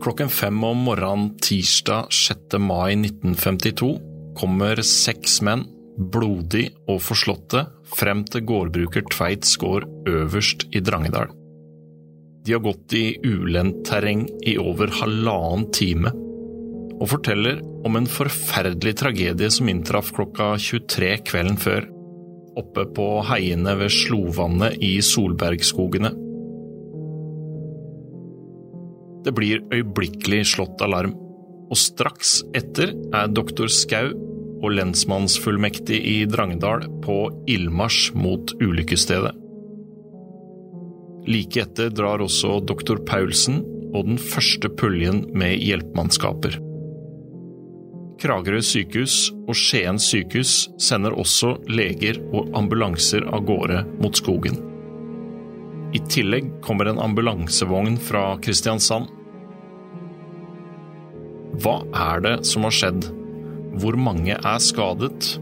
Klokken fem om morgenen tirsdag 6. mai 1952 kommer seks menn, blodig og forslåtte, frem til gårdbruker Tveits gård øverst i Drangedal. De har gått i ulendt terreng i over halvannen time, og forteller om en forferdelig tragedie som inntraff klokka 23 kvelden før, oppe på heiene ved Slovannet i Solbergskogene. Det blir øyeblikkelig slått alarm, og straks etter er doktor Skau og lensmannsfullmektig i Drangedal på ildmarsj mot ulykkesstedet. Like etter drar også doktor Paulsen og den første puljen med hjelpemannskaper. Kragerø sykehus og Skien sykehus sender også leger og ambulanser av gårde mot skogen. I tillegg kommer en ambulansevogn fra Kristiansand. Hva er det som har skjedd? Hvor mange er skadet?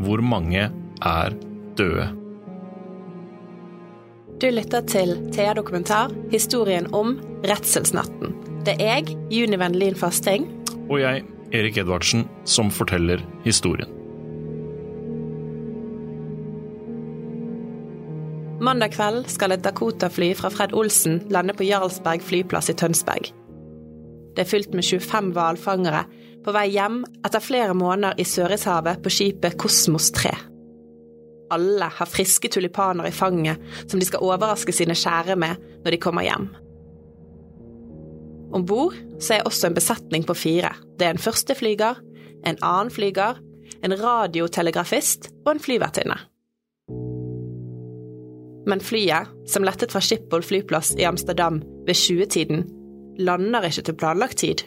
Hvor mange er døde? Du lytter til Thea Dokumentar, historien om redselsnatten. Det er jeg, Juni Vendelin Fasting. Og jeg, Erik Edvardsen, som forteller historien. Mandag kveld skal et Dakota-fly fra Fred Olsen lande på Jarlsberg flyplass i Tønsberg. Det er fylt med 25 hvalfangere på vei hjem etter flere måneder i Sørishavet på skipet Kosmos 3. Alle har friske tulipaner i fanget som de skal overraske sine kjære med når de kommer hjem. Om bord er også en besetning på fire. Det er en førsteflyger, en annen flyger, en radiotelegrafist og en flyvertinne. Men flyet, som lettet fra Schiphol flyplass i Amsterdam ved 20-tiden, lander ikke til planlagt tid.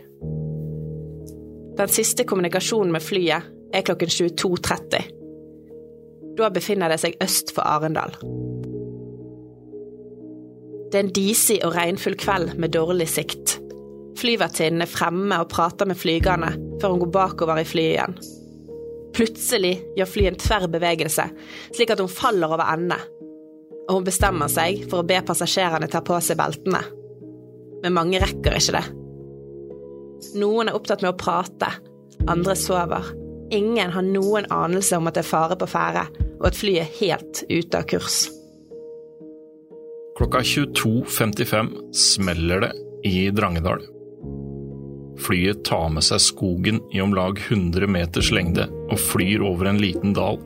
Den siste kommunikasjonen med flyet er klokken 22.30. Da befinner det seg øst for Arendal. Det er en disig og regnfull kveld med dårlig sikt. Flyvertinnen er fremme og prater med flygerne før hun går bakover i flyet igjen. Plutselig gjør flyet en tverr bevegelse, slik at hun faller over ende. Og hun bestemmer seg for å be passasjerene ta på seg beltene. Men mange rekker ikke det. Noen er opptatt med å prate, andre sover. Ingen har noen anelse om at det er fare på ferde, og at flyet er helt ute av kurs. Klokka 22.55 smeller det i Drangedal. Flyet tar med seg skogen i om lag 100 meters lengde og flyr over en liten dal,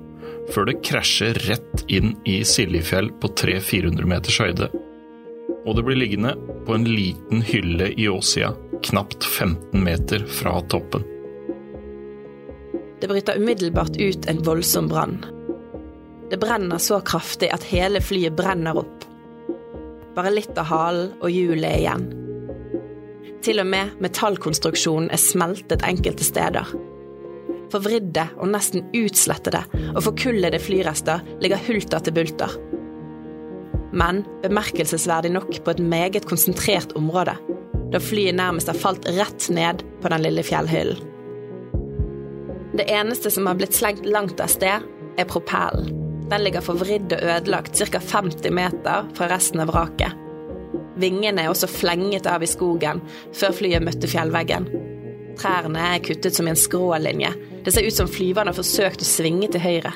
før det krasjer rett inn i Siljefjell på 300-400 meters høyde. Og det blir liggende på en liten hylle i åssida, knapt 15 meter fra toppen. Det bryter umiddelbart ut en voldsom brann. Det brenner så kraftig at hele flyet brenner opp. Bare litt av halen og hjulet igjen. Til og med metallkonstruksjonen er smeltet enkelte steder. Forvridde og nesten utslettede og forkullede flyrester ligger hulter til bulter. Men bemerkelsesverdig nok på et meget konsentrert område, da flyet nærmest har falt rett ned på den lille fjellhyllen. Det eneste som har blitt slengt langt av sted, er propellen. Den ligger forvridd og ødelagt ca. 50 meter fra resten av vraket. Vingene er også flenget av i skogen før flyet møtte fjellveggen. Trærne er kuttet som en skrålinje. Det ser ut som flyverne har forsøkt å svinge til høyre.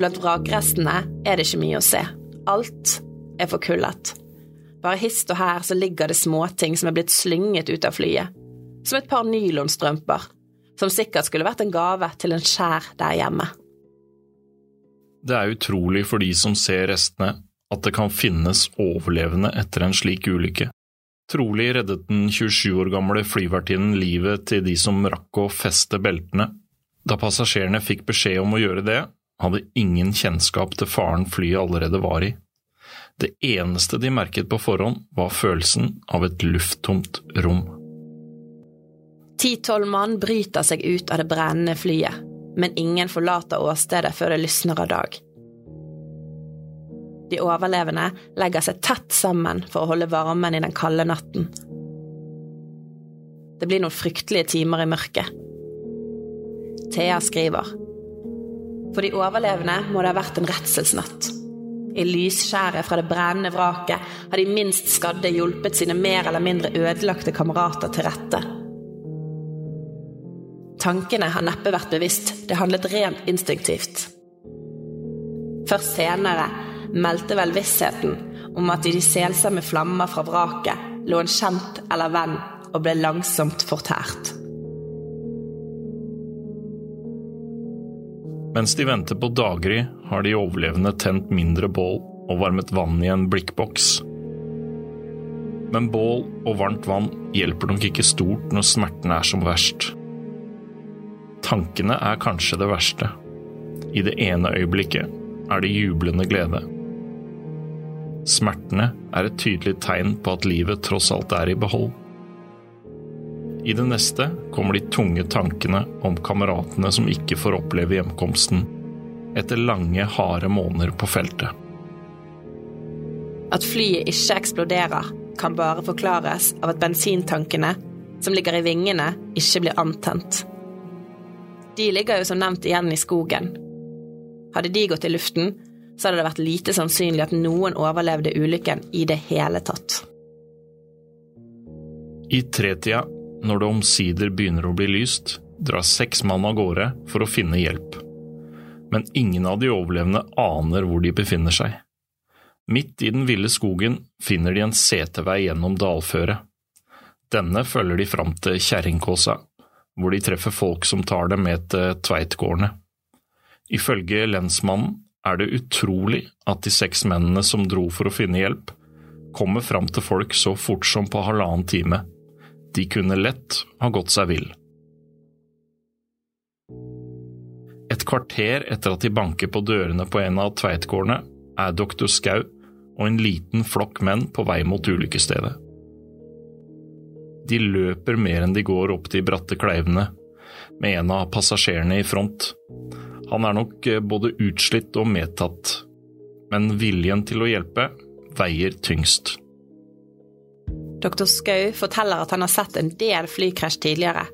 Blant vrakrestene er det ikke mye å se. Alt er forkullet. Bare hist og her så ligger det småting som er blitt slynget ut av flyet. Som et par nylonstrømper, som sikkert skulle vært en gave til en skjær der hjemme. Det er utrolig for de som ser restene, at det kan finnes overlevende etter en slik ulykke. Trolig reddet den 27 år gamle flyvertinnen livet til de som rakk å feste beltene. Da passasjerene fikk beskjed om å gjøre det, hadde ingen kjennskap til faren flyet allerede var i. Det eneste de merket på forhånd, var følelsen av et lufttomt rom. Ti-tolv mann bryter seg ut av det brennende flyet men ingen forlater åstedet før det lysner av dag. De overlevende legger seg tett sammen for å holde varmen i den kalde natten. Det blir noen fryktelige timer i mørket. Thea skriver. For de overlevende må det ha vært en redselsnatt. I lysskjæret fra det brennende vraket har de minst skadde hjulpet sine mer eller mindre ødelagte kamerater til rette. Tankene har neppe vært bevisst, det handlet rent instinktivt. Først senere meldte vel vissheten om at i de selsomme flammer fra vraket lå en kjent eller venn og ble langsomt fortært. Mens de venter på daggry, har de overlevende tent mindre bål og varmet vann i en blikkboks. Men bål og varmt vann hjelper nok ikke stort når smerten er som verst. Tankene er kanskje det verste. I det ene øyeblikket er det jublende glede. Smertene er et tydelig tegn på at livet tross alt er i behold. I det neste kommer de tunge tankene om kameratene som ikke får oppleve hjemkomsten etter lange, harde måneder på feltet. At flyet ikke eksploderer, kan bare forklares av at bensintankene som ligger i vingene, ikke blir antent. De ligger jo som nevnt igjen i skogen. Hadde de gått i luften, så hadde det vært lite sannsynlig at noen overlevde ulykken i det hele tatt. I tretida når det omsider begynner å bli lyst, drar seks mann av gårde for å finne hjelp. Men ingen av de overlevende aner hvor de befinner seg. Midt i den ville skogen finner de en setevei gjennom dalføret. Denne følger de fram til Kjerringkåsa, hvor de treffer folk som tar dem med til Tveitgårdene. Ifølge lensmannen er det utrolig at de seks mennene som dro for å finne hjelp, kommer fram til folk så fort som på halvannen time de kunne lett ha gått seg vill. Et kvarter etter at de banker på dørene på en av Tveitgårdene, er doktor Skau og en liten flokk menn på vei mot ulykkesstedet. De løper mer enn de går opp de bratte kleivene, med en av passasjerene i front. Han er nok eh, både utslitt og medtatt, men viljen til å hjelpe veier tyngst. Dr. Skau forteller at han har sett en del flykrasj tidligere.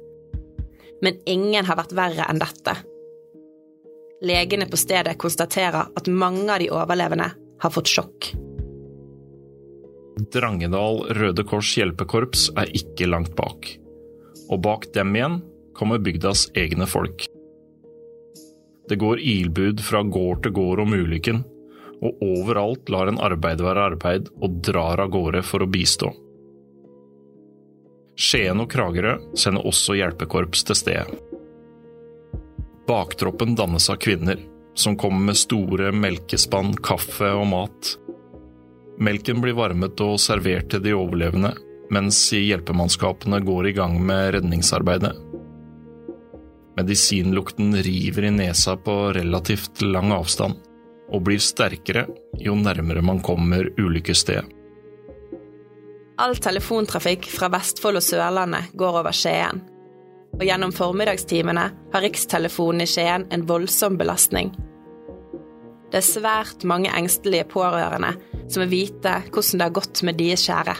Men ingen har vært verre enn dette. Legene på stedet konstaterer at mange av de overlevende har fått sjokk. Drangedal Røde Kors hjelpekorps er ikke langt bak. Og bak dem igjen kommer bygdas egne folk. Det går ilbud fra gård til gård om ulykken, og overalt lar en arbeid være arbeid og drar av gårde for å bistå. Skien og Kragerø sender også hjelpekorps til stedet. Baktroppen dannes av kvinner, som kommer med store melkespann, kaffe og mat. Melken blir varmet og servert til de overlevende, mens hjelpemannskapene går i gang med redningsarbeidet. Medisinlukten river i nesa på relativt lang avstand, og blir sterkere jo nærmere man kommer ulykkesstedet. All telefontrafikk fra Vestfold og Sørlandet går over Skien. Og gjennom formiddagstimene har Rikstelefonen i Skien en voldsom belastning. Det er svært mange engstelige pårørende som vil vite hvordan det har gått med deres kjære.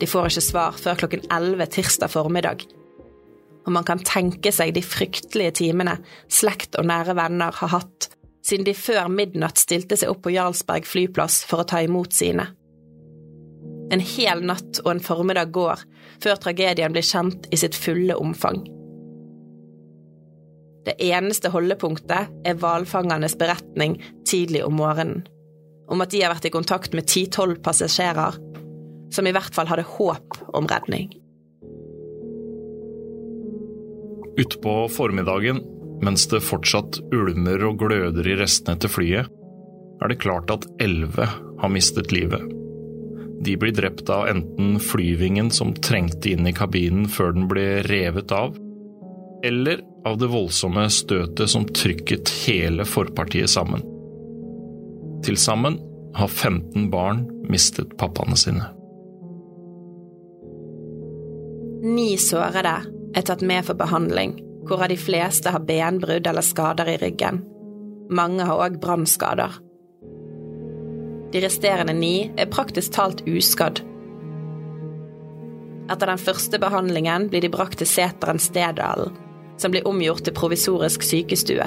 De får ikke svar før klokken 11 tirsdag formiddag. Og man kan tenke seg de fryktelige timene slekt og nære venner har hatt siden de før midnatt stilte seg opp på Jarlsberg flyplass for å ta imot sine. En hel natt og en formiddag går før tragedien blir kjent i sitt fulle omfang. Det eneste holdepunktet er hvalfangernes beretning tidlig om morgenen, om at de har vært i kontakt med ti-tolv passasjerer som i hvert fall hadde håp om redning. Utpå formiddagen, mens det fortsatt ulmer og gløder i restene til flyet, er det klart at elleve har mistet livet. De blir drept av enten flyvingen som trengte inn i kabinen før den ble revet av, eller av det voldsomme støtet som trykket hele forpartiet sammen. Til sammen har 15 barn mistet pappaene sine. Ni sårede er tatt med for behandling, hvorav de fleste har benbrudd eller skader i ryggen. Mange har òg brannskader. De resterende ni er praktisk talt uskadd. Etter den første behandlingen blir de brakt til seteren Stedalen, som blir omgjort til provisorisk sykestue.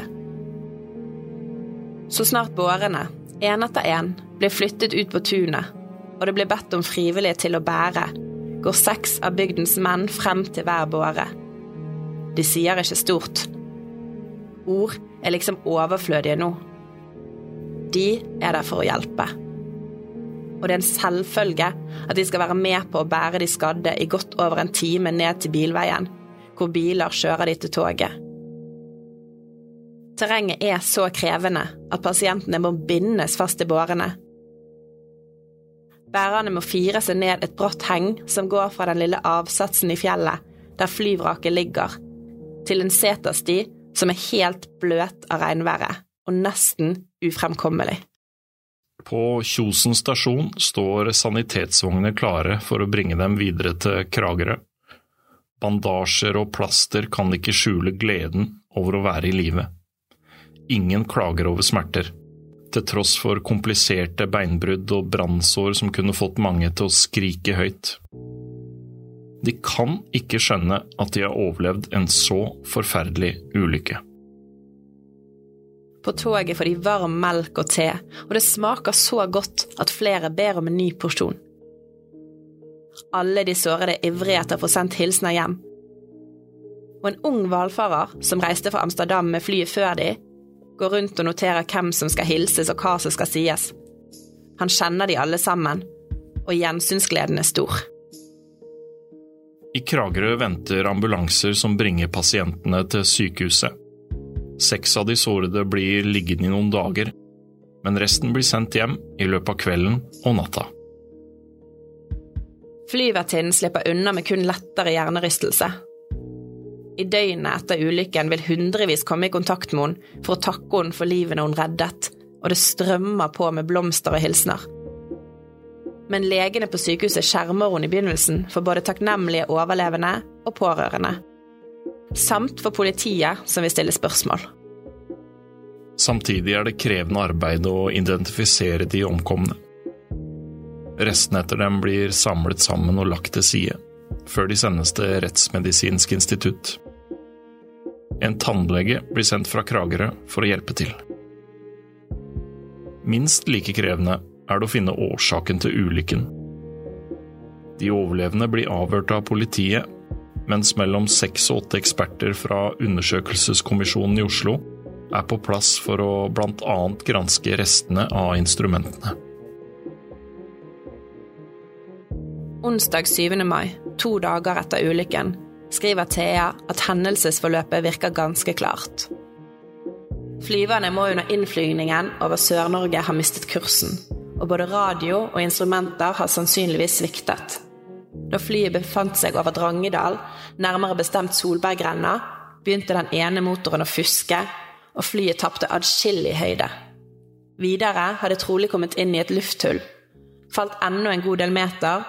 Så snart bårene, én etter én, blir flyttet ut på tunet, og det blir bedt om frivillige til å bære, går seks av bygdens menn frem til hver båre. De sier ikke stort. Ord er liksom overflødige nå. De er der for å hjelpe. Og det er en selvfølge at de skal være med på å bære de skadde i godt over en time ned til bilveien, hvor biler kjører de til toget. Terrenget er så krevende at pasientene må bindes fast i bårene. Bærerne må fire seg ned et brått heng som går fra den lille avsatsen i fjellet der flyvraket ligger, til en setersti som er helt bløt av regnværet og nesten ufremkommelig. På Kjosen stasjon står sanitetsvognene klare for å bringe dem videre til Kragerø. Bandasjer og plaster kan ikke skjule gleden over å være i live. Ingen klager over smerter, til tross for kompliserte beinbrudd og brannsår som kunne fått mange til å skrike høyt. De kan ikke skjønne at de har overlevd en så forferdelig ulykke. På toget får de varm melk og te, og det smaker så godt at flere ber om en ny porsjon. Alle de sårede er ivrige etter å få sendt hilsener hjem. Og en ung hvalfarer som reiste fra Amsterdam med flyet før de, går rundt og noterer hvem som skal hilses og hva som skal sies. Han kjenner de alle sammen, og gjensynsgleden er stor. I Kragerø venter ambulanser som bringer pasientene til sykehuset. Seks av de sårede blir liggende i noen dager, men resten blir sendt hjem i løpet av kvelden og natta. Flyvertinnen slipper unna med kun lettere hjernerystelse, i døgnet etter ulykken vil hundrevis komme i kontakt med henne for å takke henne for livene hun reddet, og det strømmer på med blomster og hilsener. Men legene på sykehuset skjermer hun i begynnelsen for både takknemlige overlevende og pårørende. Samt for politiet, som vil stille spørsmål. Samtidig er det krevende arbeid å identifisere de omkomne. Restene etter dem blir samlet sammen og lagt til side, før de sendes til Rettsmedisinsk institutt. En tannlege blir sendt fra Kragerø for å hjelpe til. Minst like krevende er det å finne årsaken til ulykken. De overlevende blir avhørt av politiet, mens mellom seks og åtte eksperter fra Undersøkelseskommisjonen i Oslo er på plass for å bl.a. granske restene av instrumentene. Onsdag 7. mai, to dager etter ulykken, skriver Thea at hendelsesforløpet virker ganske klart. Flyverne må under innflygningen over Sør-Norge ha mistet kursen, og både radio og instrumenter har sannsynligvis sviktet. Da flyet befant seg over Drangedal, nærmere bestemt Solbergrenna, begynte den ene motoren å fuske, og flyet tapte adskillig høyde. Videre har det trolig kommet inn i et lufthull, falt enda en god del meter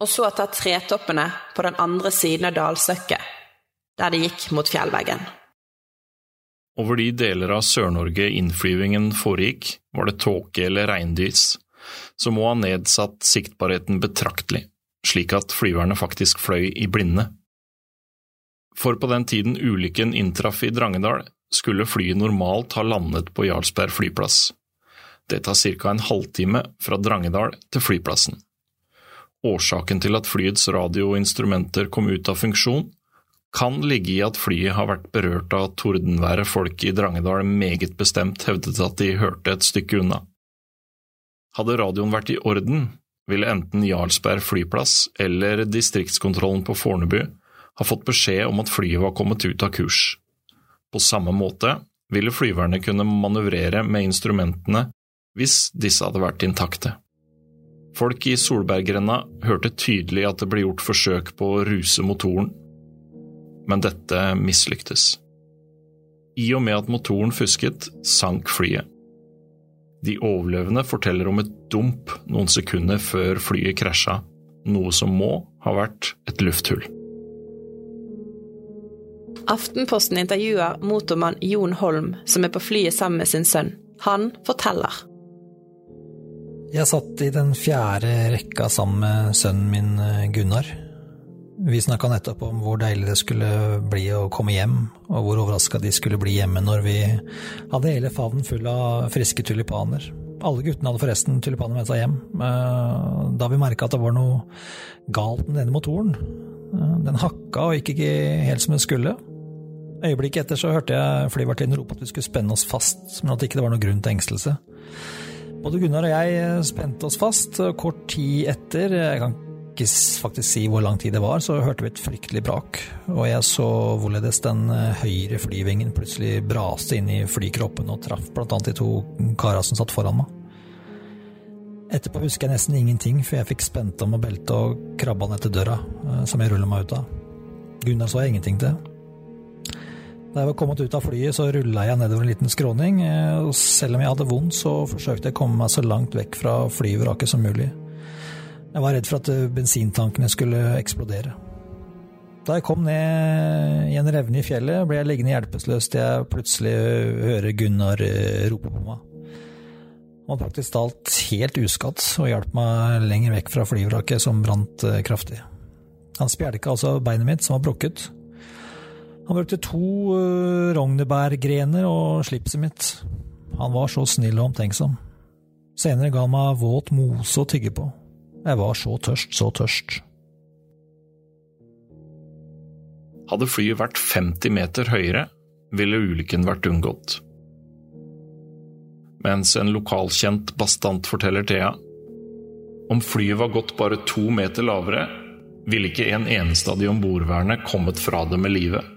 og så ta tretoppene på den andre siden av dalsøkket, der de gikk mot fjellveggen. Over de deler av Sør-Norge innflyvingen foregikk, var det tåke eller regndys, som må ha nedsatt siktbarheten betraktelig, slik at flyverne faktisk fløy i blinde. For på den tiden ulykken inntraff i Drangedal, skulle flyet normalt ha landet på Jarlsberg flyplass. Det tar ca. en halvtime fra Drangedal til flyplassen. Årsaken til at flyets radioinstrumenter kom ut av funksjon, kan ligge i at flyet har vært berørt av tordenværet folk i Drangedal meget bestemt hevdet at de hørte et stykke unna. Hadde radioen vært i orden, ville enten Jarlsberg flyplass eller distriktskontrollen på Fornebu ha fått beskjed om at flyet var kommet ut av kurs. På samme måte ville flyverne kunne manøvrere med instrumentene hvis disse hadde vært intakte. Folk i Solbergrenna hørte tydelig at det ble gjort forsøk på å ruse motoren, men dette mislyktes. I og med at motoren fusket, sank flyet. De overlevende forteller om et dump noen sekunder før flyet krasja, noe som må ha vært et lufthull. Aftenposten intervjuer motormann Jon Holm, som er på flyet sammen med sin sønn. Han forteller. Jeg satt i den fjerde rekka sammen med sønnen min eh, Gunnar. Vi snakka nettopp om hvor deilig det skulle bli å komme hjem, og hvor overraska de skulle bli hjemme når vi hadde hele favnen full av friske tulipaner. Alle guttene hadde forresten tulipaner med seg hjem, eh, da vi merka at det var noe galt med denne motoren. Eh, den hakka og gikk ikke helt som den skulle. Øyeblikket etter så hørte jeg flyvertinnen rope at vi skulle spenne oss fast, men at det ikke var noen grunn til engstelse. Både Gunnar og jeg spente oss fast, kort tid etter, jeg kan ikke faktisk si hvor lang tid det var, så hørte vi et fryktelig brak, og jeg så hvorledes den høyre flyvingen plutselig braste inn i flykroppen og traff annet de to kara som satt foran meg. Etterpå husker jeg nesten ingenting, for jeg fikk spent om og belte og krabba ned til døra, som jeg rulla meg ut av. Gunnar så jeg ingenting til. Da jeg var kommet ut av flyet, så rulla jeg nedover en liten skråning, og selv om jeg hadde vondt, så forsøkte jeg å komme meg så langt vekk fra flyvraket som mulig. Jeg var redd for at bensintankene skulle eksplodere. Da jeg kom ned i en revne i fjellet, ble jeg liggende hjelpeløs til jeg plutselig hører Gunnar rope på meg. Han var praktisk talt helt uskadd og hjalp meg lenger vekk fra flyvraket, som brant kraftig. Han spjelka altså beinet mitt, som var brukket, han brukte to uh, rognebærgrener og slipset mitt. Han var så snill og omtenksom. Senere ga han meg våt mose å tygge på. Jeg var så tørst, så tørst. Hadde flyet vært 50 meter høyere, ville ulykken vært unngått. Mens en lokalkjent bastant forteller Thea om flyet var gått bare to meter lavere, ville ikke en eneste av de ombordværende kommet fra det med livet.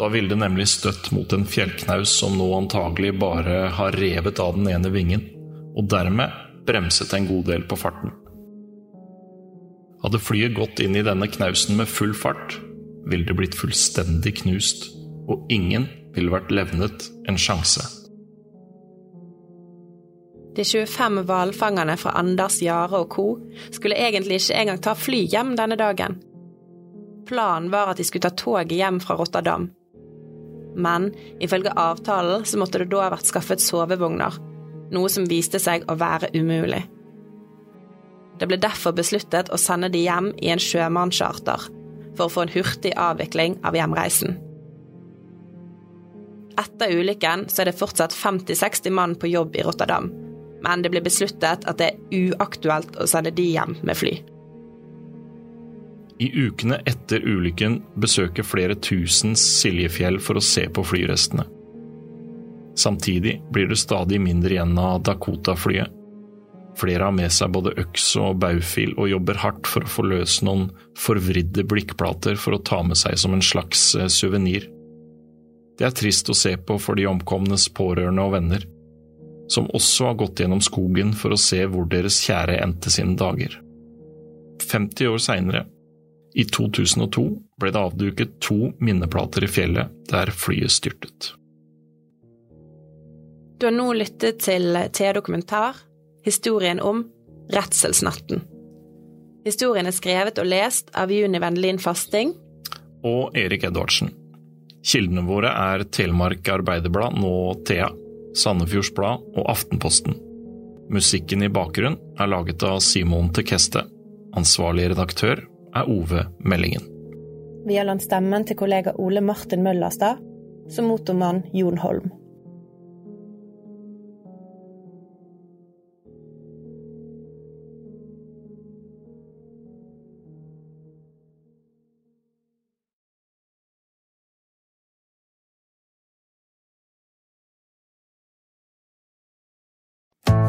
Da ville det nemlig støtt mot en fjellknaus som nå antagelig bare har revet av den ene vingen, og dermed bremset en god del på farten. Hadde flyet gått inn i denne knausen med full fart, ville det blitt fullstendig knust, og ingen ville vært levnet en sjanse. De 25 hvalfangerne fra Anders, Jare og co. skulle egentlig ikke engang ta fly hjem denne dagen. Planen var at de skulle ta toget hjem fra Rotterdam, men ifølge avtalen så måtte det da ha vært skaffet sovevogner, noe som viste seg å være umulig. Det ble derfor besluttet å sende de hjem i en sjømannscharter, for å få en hurtig avvikling av hjemreisen. Etter ulykken så er det fortsatt 50-60 mann på jobb i Rotterdam, men det ble besluttet at det er uaktuelt å sende de hjem med fly. I ukene etter ulykken besøker flere tusen Siljefjell for å se på flyrestene. Samtidig blir det stadig mindre igjen av Dakota-flyet. Flere har med seg både øks og baufil og jobber hardt for å få løs noen forvridde blikkplater for å ta med seg som en slags eh, suvenir. Det er trist å se på for de omkomnes pårørende og venner, som også har gått gjennom skogen for å se hvor deres kjære endte sine dager. 50 år seinere i 2002 ble det avduket to minneplater i fjellet der flyet styrtet. Du har nå lyttet til T-dokumentar, historien om redselsnatten. Historien er skrevet og lest av Juni Vendelin Fasting. Og Erik Edvardsen. Kildene våre er Telemark Arbeiderblad, nå Thea, Sandefjords Blad og Aftenposten. Musikken i bakgrunnen er laget av Simon Tekeste. Ansvarlig redaktør er Ove Meldingen. Vi har lånt til kollega Ole Martin Møllerstad som motormann Jon Holm.